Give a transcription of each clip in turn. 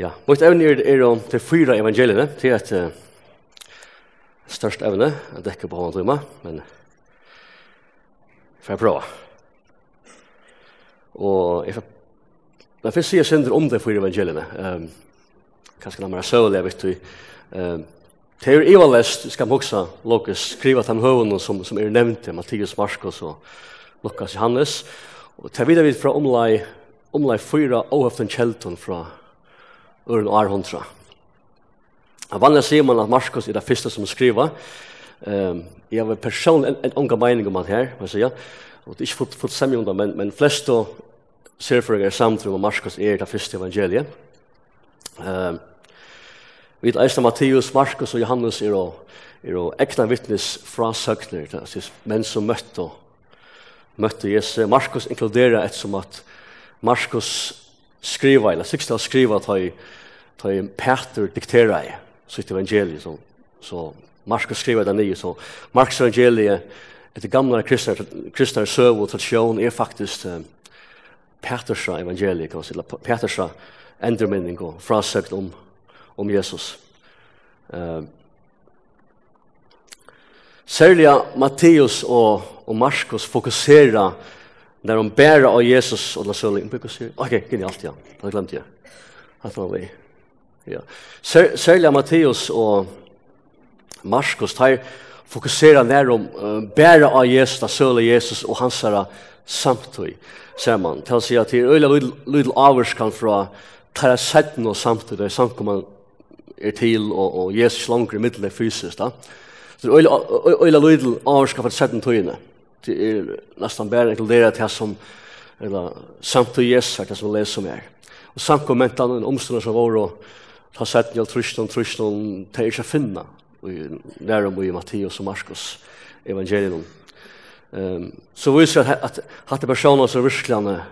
Ja, vårt evne er, er om til fyra evangeliene, til et uh, størst evne, jeg dekker på hånden timer, men får jeg prøve. Og jeg får, men si jeg sender om de fyra evangeliene, um, kanskje la meg søvlig, jeg vet du, um, Det er Eva lest, skal man også lukke skrive til høvene som, som er nevnt til Mattias Marskos og Lukas Johannes. Og til videre vidt fra omlai, omlai fyra overhøften kjelton fra øren og århundra. Vanlig sier man at Markus er det første som skriver. Um, jeg har personlig en, en unga mening om han her, man sier. Og det er ikke fått, fått samme om det, men, men flest og sérfrøyga er samtrum om Markus er det første evangeliet. Um, vi vet eisne Matteus, Markus og Johannes er og, er og ekna vittnes fra søkner, menn som møtte møtte Jesus. Markus inkluderer et som at Markus skriva, eller sikst av skriva ta i, ta i Peter diktera i sitt evangelie, så, så Markus skriva det nye, så Markus evangelie etter gamla kristna kristna søv og tradisjon är faktiskt um, Petersa evangelie, kan man si, eller Petersa endurminning om, om Jesus. Um, Særlig Matteus og, og Markus fokuserer När de bär av Jesus och la sölig. Brukar säga, okej, genialt, ja. Det glömde jag. Att man var Ja. Särliga Matteus och Marskos, de fokuserar när de bär av Jesus, la sölig Jesus och hans här samtid. Ser man, till att säga till öjla lydel avvarskan från tar sätten och samtid, där samkomman är till och, och Jesus långt i middel är fysiskt. Da? Så öjla lydel avvarskan från sätten tøyene. Ja Det er nesten bare reguleret til som eller samt og Jesus det som leser om her. Og samt kommentan en omstående som var og ta sett njel trusjon, trusjon, det er ikke å finne i Mattias og Markus evangelium. Um, så vi ser at at det personer som virkelig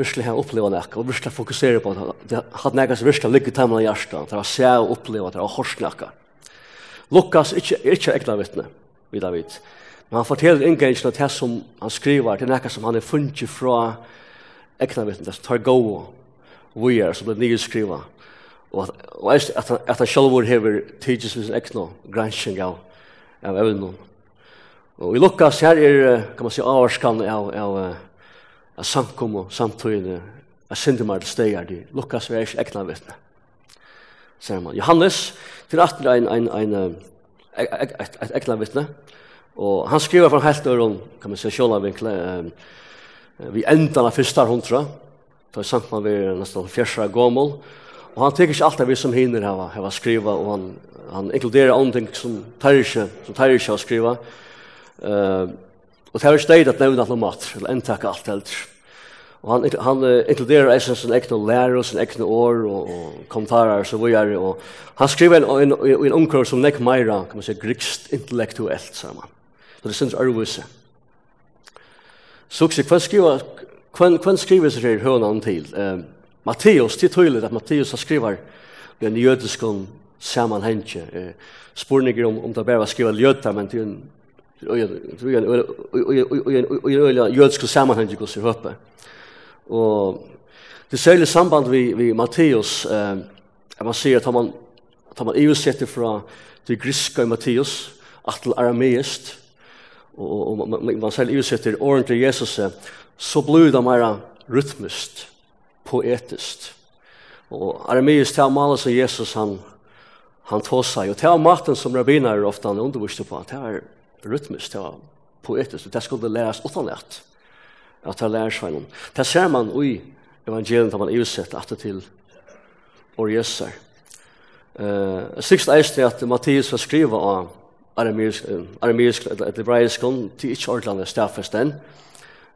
virkelig har opplevd noe og virkelig fokuserer på at det hadde noe som virkelig ligger temmel i hjertet, til å se og oppleve at det har hørt noe. Lukas er ikke, ikke ekne vittne, vidt jeg vidt. Men han forteller inngangen av det som han skriver, det er noe som han er funnet fra eknavitten, det tar gå og vi er, som blir nyskriva. Og, og at, at, at han selv hever tidsis vis ekna gransking av, av evnen. Og i Lukas her er, kan man si, avarskan av, av, av samkom og samtøyne, av syndemar til stegar de. Lukas er ikke ekna. Ser man. Johannes, til atter ein, ein, en, en, en, en, ein, ein, Og han skriver fra helt øren, kan man se sjålavinklet, eh, vi endan av fyrsta hundra, da er samt man vi er nesten fjersra gommel, og han teker ikke alt av vi som hinner hava, hava skriva, og han, han inkluderer andre ting som tar ikke, som tar ikke å skriva, uh, og det er ikke deg at nevna noe mat, eller entakka alt heldur. Og han, han uh, inkluderer eisen sin egne lærer og sin egne år og, og kommentarer så videre. Og han skriver en, en, en, en omkring som nek meira, kan man se, grikst intellektuelt sammen. Så det synes ærvise. Så også, hva skriver, hva, hva skriver seg her hønan til? Eh, Matteus, det er tydelig at Matteus skriver den jødiske sammanhengje. Eh, Spurninger om, om det bare var skrivet jøda, men det er en i en jødiske sammanhengje hos i høpe. Og det særlig samband vi, vi Matteus, eh, man sier at man, at man iversetter fra det griska i Matteus, at til arameist, og, og man selv utsetter åren til Jesus, så blir det mer rytmist, poetist. Og Arameus til å som Jesus han, han tog seg, og til maten som rabbiner ofte han underviste på, det er rytmist, det er poetiskt, og det skulle læres utanlett, at det lærer seg noen. Det ser man i evangeliet, da man utsetter at det til vår Jesus. Uh, Sikst eist er at Mattias var skriva av arameisk eller hebraisk til ikke ordentlig stafest den.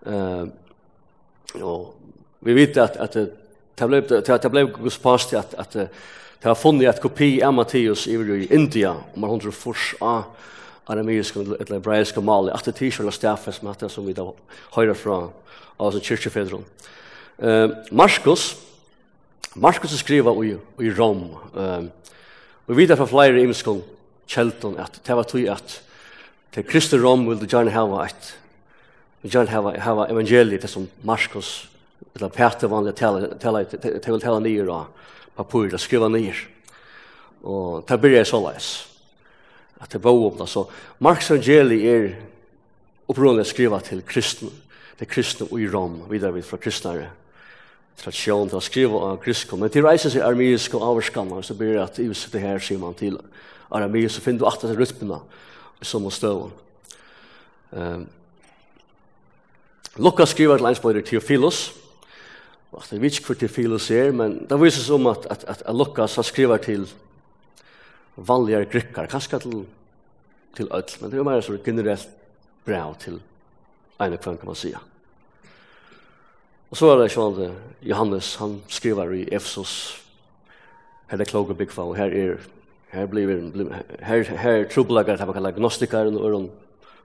eh og vi vet at, at det ble, det ble gus past at, at det har funnet et kopi av Matteus i India, om man hundre fors av arameisk eller hebraisk mal at det ikke ordentlig stafest med det som vi da høyre fra av kyrkjefedron. eh Markus, Markus skriver i, i Rom, eh vi vet at fra flere imskong kjeldon at det var tog at til Kristi Rom vil du gjerne hava et vil gjerne hava, hava evangeliet det som Marskos eller Peter vanlig tala til vil tala nyer og papur eller skriva nyer og det blir jeg såleis at det var åpna så Marks evangeliet er opprunnelig skriva til kristne til kristne i Rom videre vid fra kristnare tradisjon til å skrive av grisk, men til reisen seg armeisk og avskanner, så blir det at i det her, sier man til Aramir, så finner du at det rytmene i sånne støvn. Um, Lukas skriver til einsbøyder Theophilus, og at jeg vet ikke hvor Theophilus er, men det viser seg om at, at, at, at Lukas han skriver til vanligere grykkar, kanskje til, til ødel, men det er mer så generelt bra til ene kvann, kan man sige. Og så er det sånn Johannes, han skriver i Efsos, her er kloge byggfa, og her er her blir her her, här trubbelagar som kallar gnostiker och de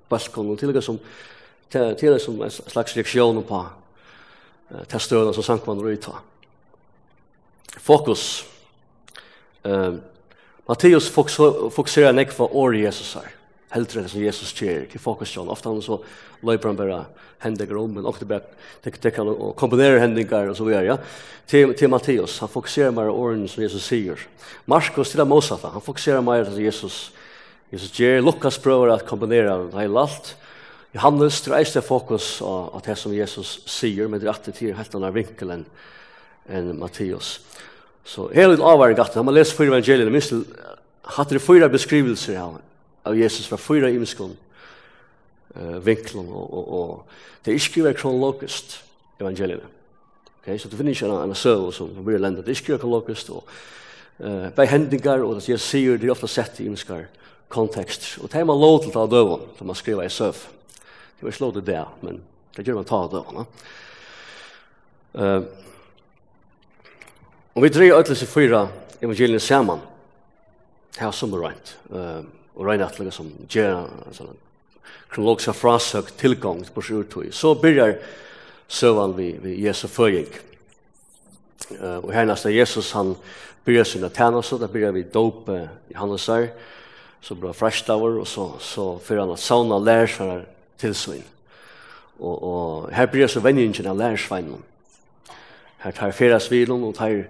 baskon och tillägga som till som en slags reaksjon på testöna som sankvann och ta. Fokus. Ehm Matteus fokuserar nek på or Jesus her heldre som Jesus kjer, ikke fokus til Ofta han så løyper han bare hendinger om, men ofte bare tenker han og kombinerer hendinger og så videre, ja. Til, til Matteus, han fokuserer mer årene som Jesus sier. Markus til Mosata, han fokuserer mer til Jesus. Jesus kjer, Lukas prøver at kombinere hele alt. Johannes dreier fokus av det som Jesus sier, men det er alltid til helt annen vinkel enn en Matteus. Så hele avvaringen, han må lese fyra evangeliene, minst hatt det fyra beskrivelser av av Jesus fra fyra imskon uh, vinklon, og, og, og det er ikke skrivet kronologist evangeliet Okay, så du finner ikke en, en søv som blir lendet. Det er ikke skrivet kronologist, og uh, bei hendingar, og det jeg sier, det er ofta sett i imskar kontekst. Og det er man lov til å ta døven, når man skriver i søv. Det var ikke lov til det, men det gjør man ta døven. Uh, og vi dreier ødelse fyra evangeliet saman, Det er som er rent. Uh, og regna at liksom som gjerra sånn kronologiska frasøk tilgang på sjurtøy. Så byrjar søvan vi, vi Jesu føring. Uh, og hernast er Jesus han byrjar sina tæna så, da byrjar vi dope i hans Johannesar, så bra frashtower, og så, så fyrir han at sauna lærersvarar tilsvinn. Og, og her byrjar så venningen av lærersvannen. Her tar fyrast vilen, og tar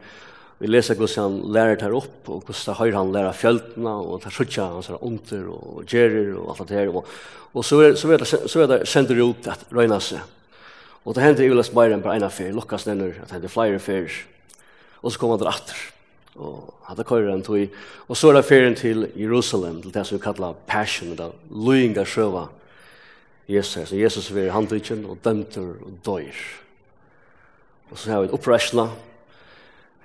vi leser hvordan han lærer der opp, og hvordan høyre han lærer fjøltene, og tar sutja han sånne onter og gjerer og alt det her. Og, og så, er, så, er det, så er det sender ut at røyna seg. Og det hender Ulas bare enn på ene fyr, lukkast nenner, at det hender flere fyr, og så kommer han atter. Og hadde køyre han tog. Og så er det ferien til Jerusalem, til det som vi kallar Passion, det løyinga sjøva Jesus. Så Jesus er i handvikken, og dømter og døyr. Og så har vi en oppreisjoner,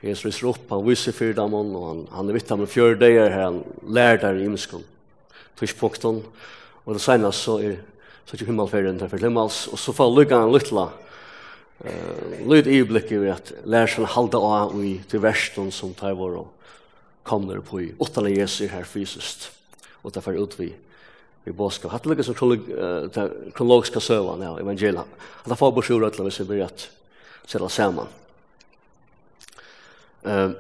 Jesus ryser opp, han viser fyrir dem, og han, han er vitt med fjør døyer, han lærer der i imskom. Tørspokten, og det senast så er så ikke himmelferien til himmels, og så får lukka han lytla, uh, lyd i blikket ved at lærer seg halda av i til versten som tar vår og kommer på i åttende Jesus her fysiskt, og derfor ut vi vi båskap. Hatt lukka som kronologiska søvan, ja, evangelia. Hatt lukka som kronologiska søvan, ja, evangelia. Hatt lukka som kronologiska søvan eh,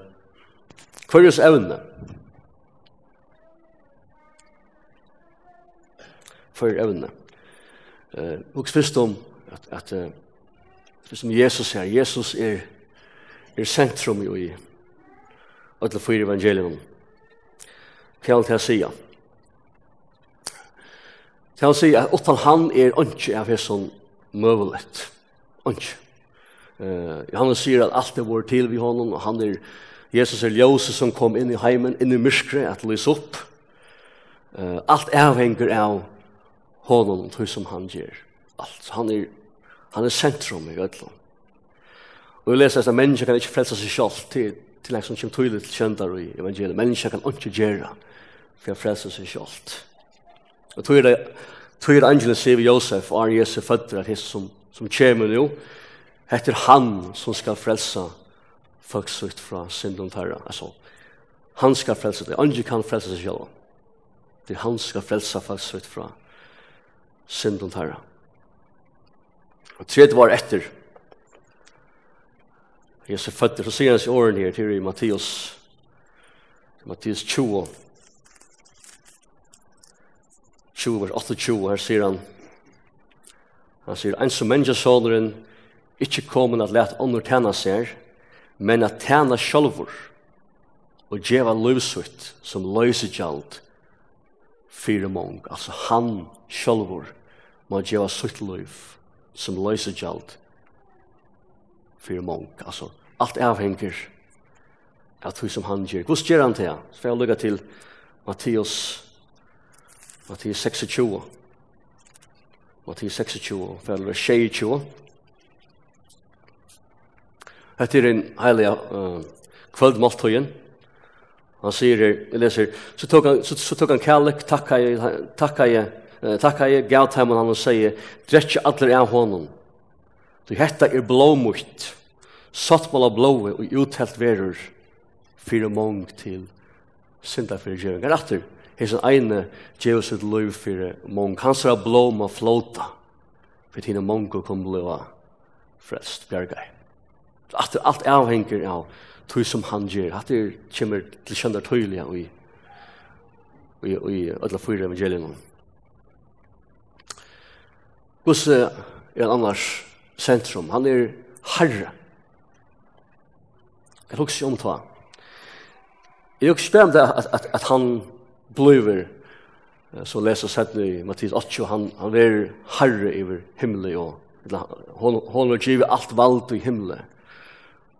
hverjus evne. Hverjus evne. Eh, og fyrst om at, at uh, som Jesus her, Jesus er, er sentrum i alle fyra evangelium. Hva er det jeg sier? Det han at utan han er ikke av hesson møvelet. Ikke. Eh Johannes sier at alt er vår til vi honom, og han er Jesus er ljøse som kom inn i heimen, inn i myskre, at lys opp. Uh, alt avhenger av honom, tog som han gjør. Alt. Han er, han er sentrum i Gøtland. Og vi leser at mennesker kan ikke frelsa seg selv til, til en som kommer tydelig til kjøndar i evangeliet. Mennesker kan ikke gjøre for å frelsa seg selv. Og tog er det, tog er det angelen sier vi Josef, og er Jesu føtter, at Jesus som, som kommer nå, Hetta er han som skal frelsa folk sutt fra synden terra. Altså, han skal frelsa det. Andre kan frelsa seg selv. Det er han skal frelsa folk sutt fra synden terra. Og tredje var etter. Jesus fødte, så sier han seg åren her, til i Mattias, Mattias 20, 20 vers 28, her sier han, han sier, en som menneskesåneren, Ikke kommet at lete ånder tjene seg, men at tjene sjølver og djeva løvsutt som løser gjald fire mång. Altså han sjølver må djeva sitt løv som løser gjald fire mång. Altså alt avhenger av det som han gjør. Hvordan gjør han det? Så får jeg lykke til Mattias, Mattias 26. Mattias 26, for jeg lykke 26. Hetta er ein heilig uh, kvöldmåltøyen. Han sier, jeg leser, så tok han, så, så tok han kærlek, takka jeg, takka jeg, takka jeg, gav til han og sier, drekje atler av honom. Du hetta er blåmutt, sattmål av blåe og uthelt verur, fyrir mong til synda fyrir djeving. Er atter, hesen eine djevus ut loiv fyrir mong, hans er blåma flåta, fyrir tina mong kom blåa Frest bjergai. At alt avhenger av tog som han gjør. At det kommer til kjønner tøylige i, i, i alle fyra evangeliene. Guds er en annars sentrum. Han er herre. Jeg husker om det. Jeg husker spør om det at, han blir så leser sett i Mattias 8, han, han er herre over himmelen og hon, hon har givet alt vald i himmelen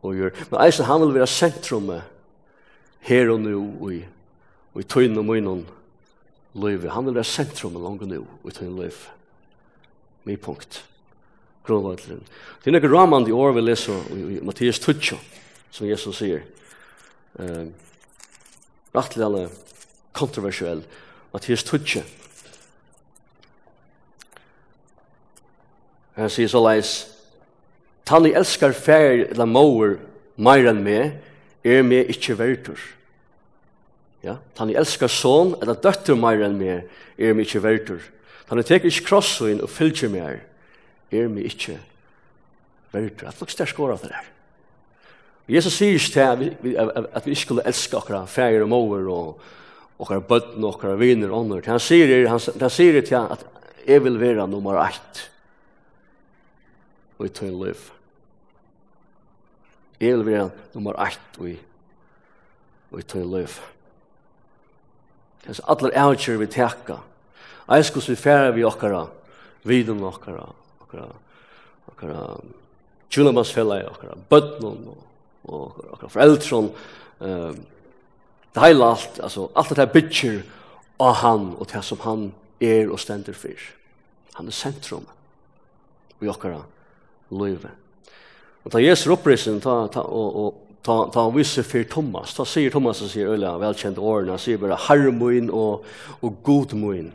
og gjør. Men eisen han vil være sentrum her og nå og i, og i tøyne og munnen løyve. Han vil være sentrum langt og nå og i tøyne løyve. Min punkt. Gråvandlen. Det er noen ramande år vi leser i Mattias Tutsjo, som Jesus sier. Uh, Rattelig alle kontroversiell. Mattias Tutsjo. Han sier så leis, Tanni elskar fær eller mower meir enn meg, er meg ikkje verdur. Ja? Tanni elskar son eller døtter meir enn meg, er meg ikkje verdur. Tanni teker ikkje krossoin og fylgjer meg, er meg ikkje verdur. At lukst der skåra det der. Jesus sier ikke til at vi ikke skulle elske akkurat fær og mor og okra bøtten og okra viner og ånder. Han sier, han, han sier til at jeg vil være nummer 8 og i tøyn liv. Jeg vil være nummer 1 og i, og i tøy løyf. Kanskje alle avgjør vi teka. Jeg skal vi fære vi okkara, viden okkara, okkara, okkara, tjulamansfellet, okkara, bøtnen og, og okkara foreldren. Um, det heila alt, altså, alt det her bytjer av han og det som han er og stender for. Han er sentrum i okkara løyvet. Og ta Jesus opprisen, ta, ta, og, og, ta, ta han visse for Thomas, ta sier Thomas og sier øyla velkjent årene, han sier bare herremoin og, og godmoin.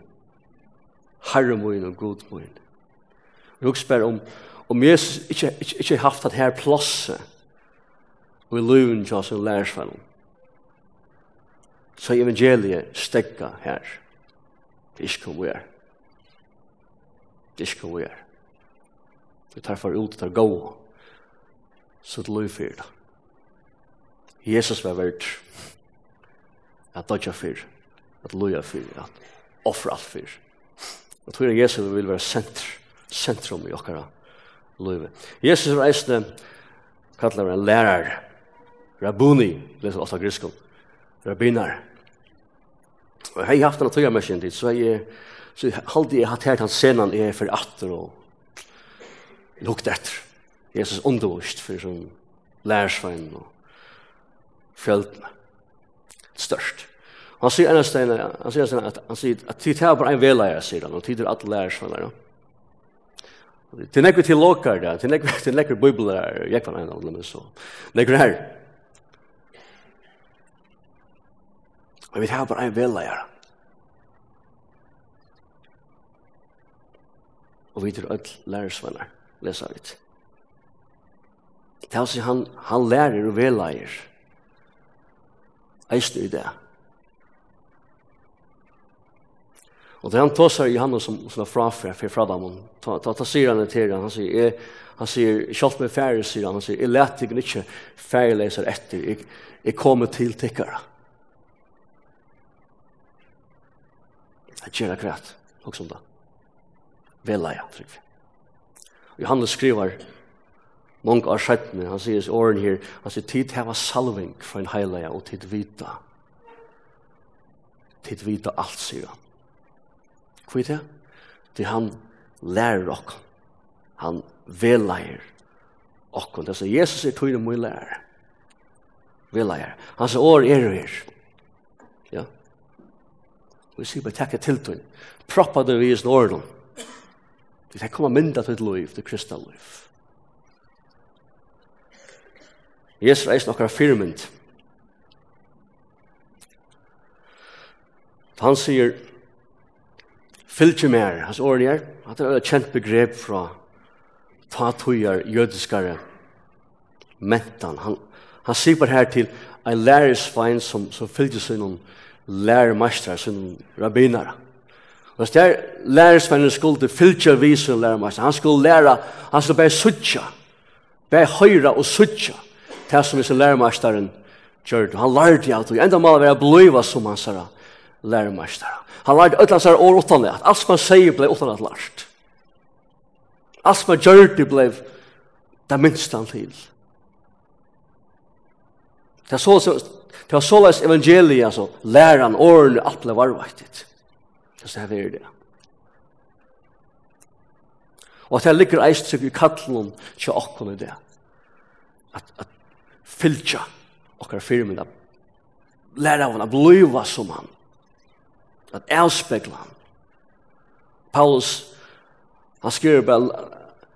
Herremoin og godmoin. Rugs spør om, om Jesus ikke, ikke, ikke haft det her plasset, og i løven til oss og lærersvennen. Så evangeliet stegga her. Det er ikke hva vi er. Det er ikke hva vi er. Vi tar for ut, det tar gåa så til løy. Jesus var verdt at dodja fyrt, at løya fyrt, at offra alt fyrt. Og tror at Jesus vil være sentr, sentrum i okkara løyve. Jesus var eisne kallar en lærar, rabuni, leser ofta griskum, rabinar. Og hei haft en tøya mersin dit, så jeg så halde jeg hatt her han senan er for atter og lukt etter. Jesus undervist for som lærersvein og fjöldene. Størst. Han sier ennast en, han sier ennast at, han sier at tid er bare en veleie, sier han, og tid er alle lærersveinere. Det Til nekker til lokar da, til nekker til nekker bibler, jeg kan en men så, nekker her. Men vi tar bare en veleie. Og vi tar alle lærersvein der, leser vi det. Det er altså han, han lærer og veleir. Eist i det. Og det han tåsar i han som, som er frafra, for fra dem, ta, ta, ta sier han til han, han sier, jeg, han sier, kjalt med færre, sier han, han sier, jeg lette ikke ikke færre leser etter, jeg, jeg kommer til tikkere. Jeg gjør akkurat, også om det. Velager, trykker vi. Johannes skriver, Mång har skjedd han sier i åren her, han sier, tid heva salving for en heilige og tid vita. Tid vita alt, sier han. Hvor er det? Det han lærer ok. Han veleier ok. Det er Jesus er tog det mye lærer. Veleier. sier, år er det her. Ja. Vi sier bare takk til tog. Proppa det vi i sin Det er kommet mynda til et liv, til kristne liv. Jesus er eisen firmynd. Han sier, fylgje mer, hans åren er, at det er et kjent begrep fra tatujar, jødiskare, mentan. Han, han sier bare her til, en lærersvein som, som fylgje seg noen lærermastrar, som noen rabbinare. Og hvis det er lærersveinen skulle fylgje vise lærermastrar, han skulle læra, han skulle bare suttja, bare høyra og suttja det som disse læremasteren gjør. Han lærte alt, og enda mal var jeg bløyva som han sier læremasteren. Han lærte alt hans år utan at alt som han sier ble utan at lært. Alt som han gjør det ble det minste han til. Det var så, det var så evangeliet, altså, læren, årene, alt ble varvaktigt. Så det er det. Og at jeg ligger eist seg i kattelen til åkken i det. At, at fylgja okkar firmen at læra av han, at bliva som han, at avspegla han. Paulus, han skriver bare,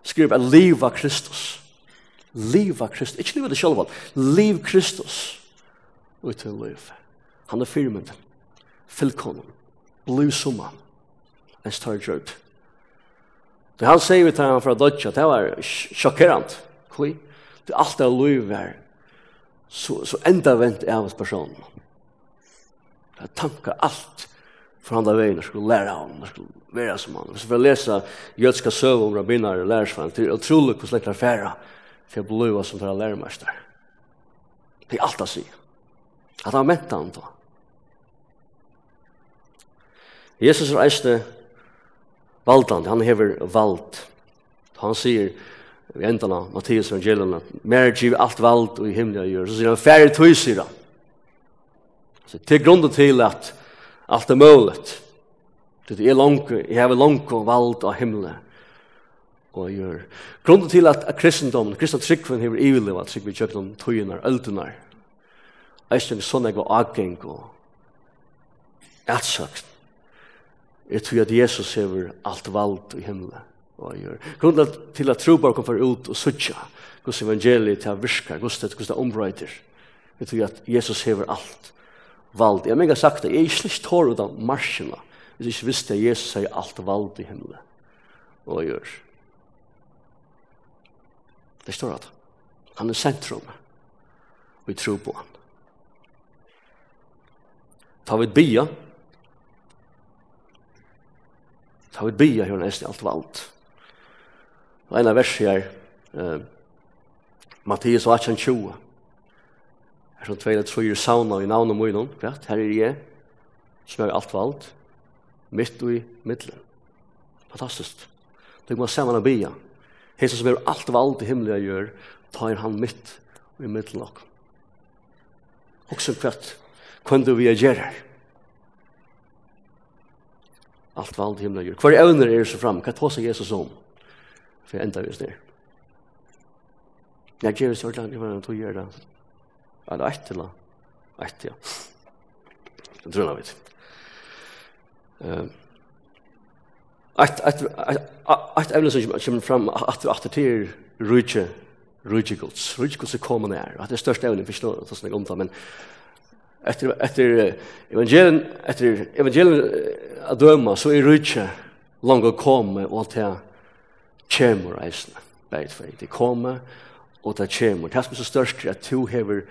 skriver bare liva Kristus. Liva Kristus, ikke liva det sjálf, liv Kristus ut til liv. Han er firmen, fylgkonen, bliv som han, en større gjørd. Det han sier vi til han fra Dodja, det var sjokkerant. Kli? Det alt det liv er så, så enda vent er av oss personen. Det er tanker alt for andre veien, jeg skulle lære av ham, jeg skulle være som han. Hvis jeg får lese jødska søv om rabbinar og lærersvann, det er utrolig hvordan jeg klarer færa for jeg blir som for lærermester. Det er alt å si. At han mente han da. Jesus reiste valdande, han hever vald. Han sier, i enden av Mattias evangelium, mer giv alt vald og i himmelen gjør, så sier han færre tøy, sier han. Så til grunden til at alt er mulig. Det er langt, jeg har langt og vald av himmelen og gjør. Grunden til at kristendom, kristna tryggven hever ivelig, at tryggven kjøkken om tøyene, øldene, er ikke en sånn jeg var avgjeng og ætsøkt. Jeg tror at Jesus hever alt vald i himmelen og gjør. Grunnen til at trobar kan være ut og suttja hos evangeliet til å virke, hos det, hos det ombrøyder. Vi tror at Jesus hever alt vald. Jeg mener sagt det, jeg er slik tår ut av marsjene hvis jeg ikke visste at Jesus sier alt vald i himmelen. Og gjør. Det står at han er sentrum og vi tror på han. Ta vi et bia, Ta vi et bia hur nesten alt valt. Og en av verset her, eh, Mattias 18, 20. Her som tveile trøyer sauna i navnet munnen, kvart, her er jeg, som er alt valgt, mitt og i middelen. Fantastisk. Det må se saman av bia. Hesa som er alt valgt i himmelen jeg gjør, tar han mitt og i middelen nok. Også kvart, kvendt vi er gjerr her. Alt valgt i himmelen jeg gjør. Hver evner er så fram, hva tar seg Jesus om? for enda vi snir. Jeg gjør så langt i hver enn to gjør det. Eller ett eller ett, ja. Det tror jeg vet. Ett evne som kommer fram at vi atter til rujtje, rujtje gods. Rujtje gods er kommet nær. Det er største evne, for ikke noe sånn jeg omtar, men etter, etter evangelien, etter evangelien å døma, så er rujtje langt å komme og alt det kjemur eisne, bæg tvei. Det kommer, og det kjemur. Det er som er så størst er at du hever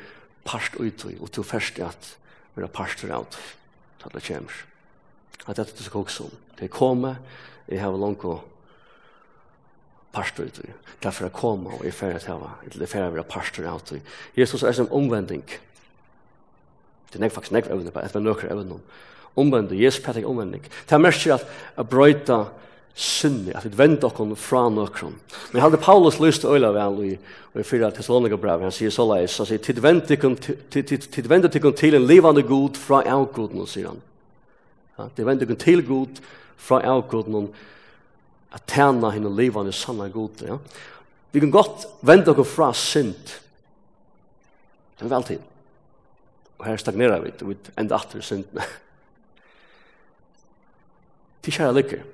part utøy, og du først er at vi har parst ut alt. Så det kjemur. At det er det som også om. Det kommer, jeg hever langt og pastor ut. Därför att komma och i färd att hava, eller färd att vara parst ut. Jesus er som omvending, Det är faktiskt nekvar evne, det är nökrar evne. Omvändning, Jesus pratar omvändning. Det här märker att att bröjta sinne, at vi vende okkon fra nokkron. Men jeg hadde Paulus lyst til øyla vel i, i fyra Thessalonika brev, han sier så leis, han sier, tid vende tikkon til en livande god fra avgoden, sier han. Ja, tid vende tikkon til god fra avgoden, at tjena henne livande sanna god, ja. Vi kan godt vende okkon fra synd, det er vel tid. Og her stagnerar vi, vi enda atter syndene. Tid kjæra lykker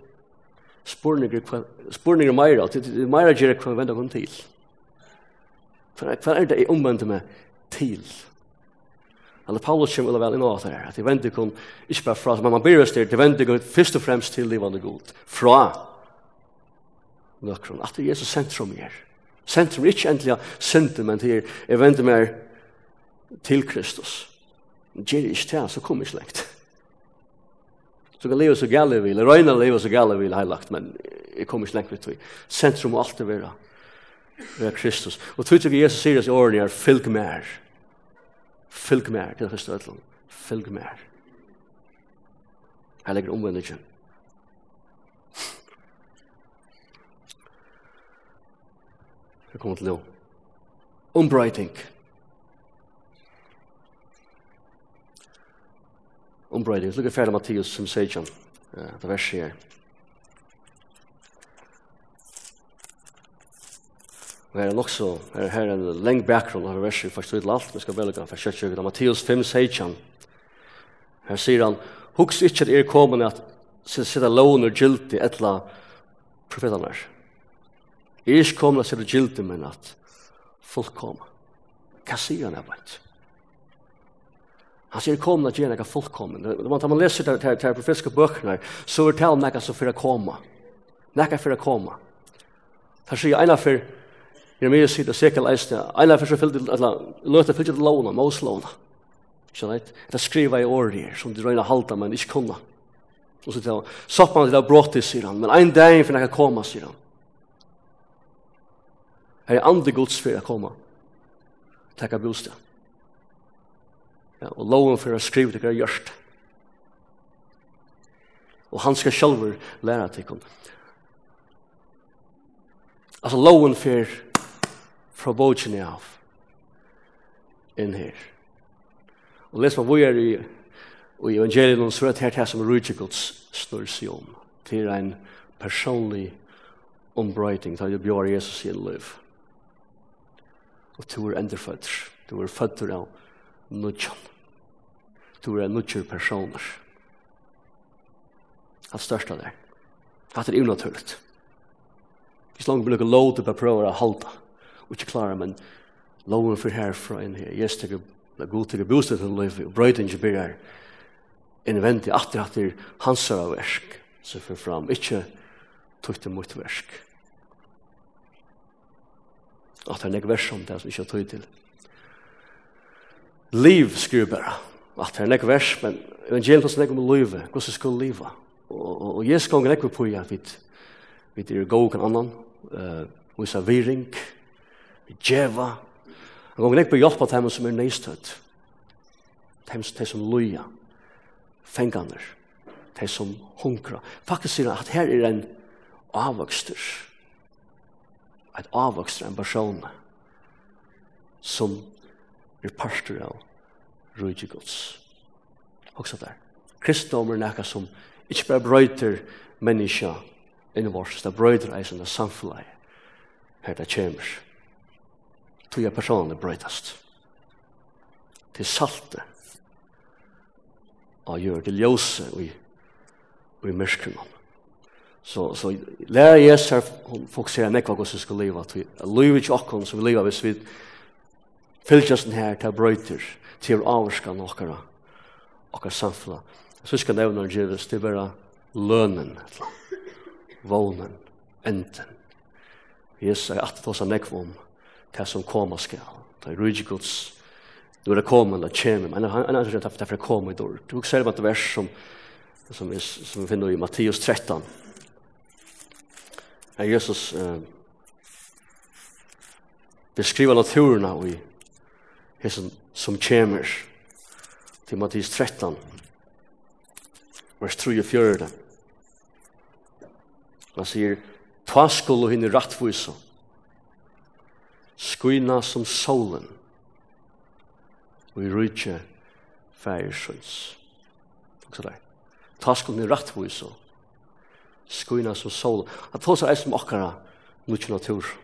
spurninger meira, meira gjerra hva venda kom til. Hva er det jeg omvendte meg til? Eller Paulus kommer vel inn av det her, at jeg vender kun, ikke bare fra, men man blir oss der, det vender kun først og fremst til livande god. Fra nøkron, at det er Jesus sentrum her. Sentrum er ikke endelig sentrum, men til jeg vender meg til Kristus. Gjer ikke til, så kommer jeg lengt. Så kan leva så gale vi vil, røyna leva så gale vi vil heilagt, men jeg kommer ikke lengt vidt vi. Sentrum må alltid være, være Kristus. Og tog til Jesus sier i årene er, fylg mer. Fylg mer, det er Kristus Ødlund. Fylg mer. Her legger omvendelsen. Jeg kommer til nå. Ombrøyting. Ombrøyting ombrøyding. Look at ferdig Mattias som sier han, det verset her. Og her er nok så, her, her er en lengd bakgrunn av verset, faktisk stod alt, vi skal velge for kjøttjøkken. Mattias 5 sier han, her sier han, Hugs ikke at er kommet at sitte låner gildi etla profetanar. Er ikke kommet at sitte gildi, men at folk koma. Hva sier han her blant? Han sier kom at gjerne ikke fullkommen. Når man leser det til profetiske bøkene, så er det om noe som fyrir koma. Noe fyrir koma. Han sier ena fyrir, Jeremias sier det sikkert leisende, ena fyrir så fyllt, eller løte fyllt til låna, Moslåna. Ikke sant? Det skriver i året her, som de røyna halda, men ikke kunna. Og så til han, sopp man til det bråttis, sier han, men ein dag fyrir noe koma, sier han. Her er andre gods fyrir koma. Takk av bostad. Ja, og loven for å skrive til hva gjørst. Og han skal selv lære til henne. Altså loven for fra bogen av inn her. Og les man hvor er i, og i evangeliet noen sørre til her som Rydgjegods snur seg om. Til en personlig ombrøyting, til å bjøre Jesus i en liv. Og to er endreføtter. To er føtter av nudjan. Du er nudjar personer. Han største der. Hatt er unaturligt. Hvis langt blir noen lov til å prøve å halda. Og ikke klare, men loven for herfra inn her. Yes, det er god til å bostad til liv, og brøyden ikke blir her. Innvendig at det er hans av versk, som fyrir fram. Ikke tog til mot versk. At det er nek vers om det som ikke tog til liv skriver bare. At det er nek vers, men evangeliet hos nek om livet, hvordan skal liva. Og, og Jesus gong nek på at vi, vi er gå og annan, uh, vi er viring, vi djeva, han gong nek på hjelp av dem som er neistøtt, dem som loja, fenganer, dem som hunkra. Faktisk sier han at her er en avvokster, et avvokster, en person, som er pastor av rujtje gods. Også der. Kristendom er nekka som ikke bare brøyter menneska inni vårt, det brøyter eisen av samfunnet her det kommer. Tog jeg personlig brøytast. Til salte og gjør til ljøse og i, i mørkene. Så, så lærer Jesus her fokusere nekva hva vi skal leva. Livet ikke akkurat som vi lever hvis vi fylgjasten her til brøyter, til avskan okkara, okkar samfla. Så skal nevna gjevis, det vera lønnen, vånen, enten. Jesus er at tåsa nekv om det som koma skal. Det er rydde Guds, nu er det koma, det kommer, men han er ikke det for det koma i dår. Du ser det vers som, som, som vi finner i Matteus 13. er Jesus eh, beskriver naturerna i hesen som kjemer. Timotheus 13, vers 3 og 4. Han sier, ta skulle og henne rattvise, skuina som solen, og i rydtje færsøns. Takk så der. Ta skulle og henne rattvise, skuina som solen. Han tar seg som med akkara, nukkje natur.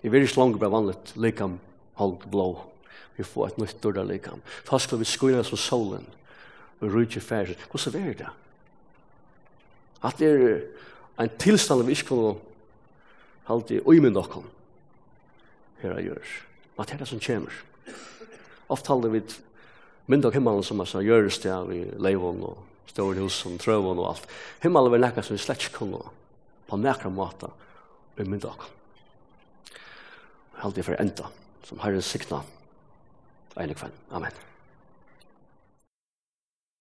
Det er veldig slanger bare vanligt, likam, hold blå. Vi får et nytt dørre likam. Fast vi skoina som solen, vi rydde færre. Hvordan er det? At det er en tilstand vi ikke kunne halte i min nokon. Her er gjørs. At det er det som kommer. Ofte halte vi mynd av himmelen som er gjørs det av i leivån og stål hus og trøvån og alt. Himmelen var nekka som vi slett ikke kunne på nekra måte i mynd av nokon. Halte det for enda som Herren sikna. Eilig Amen.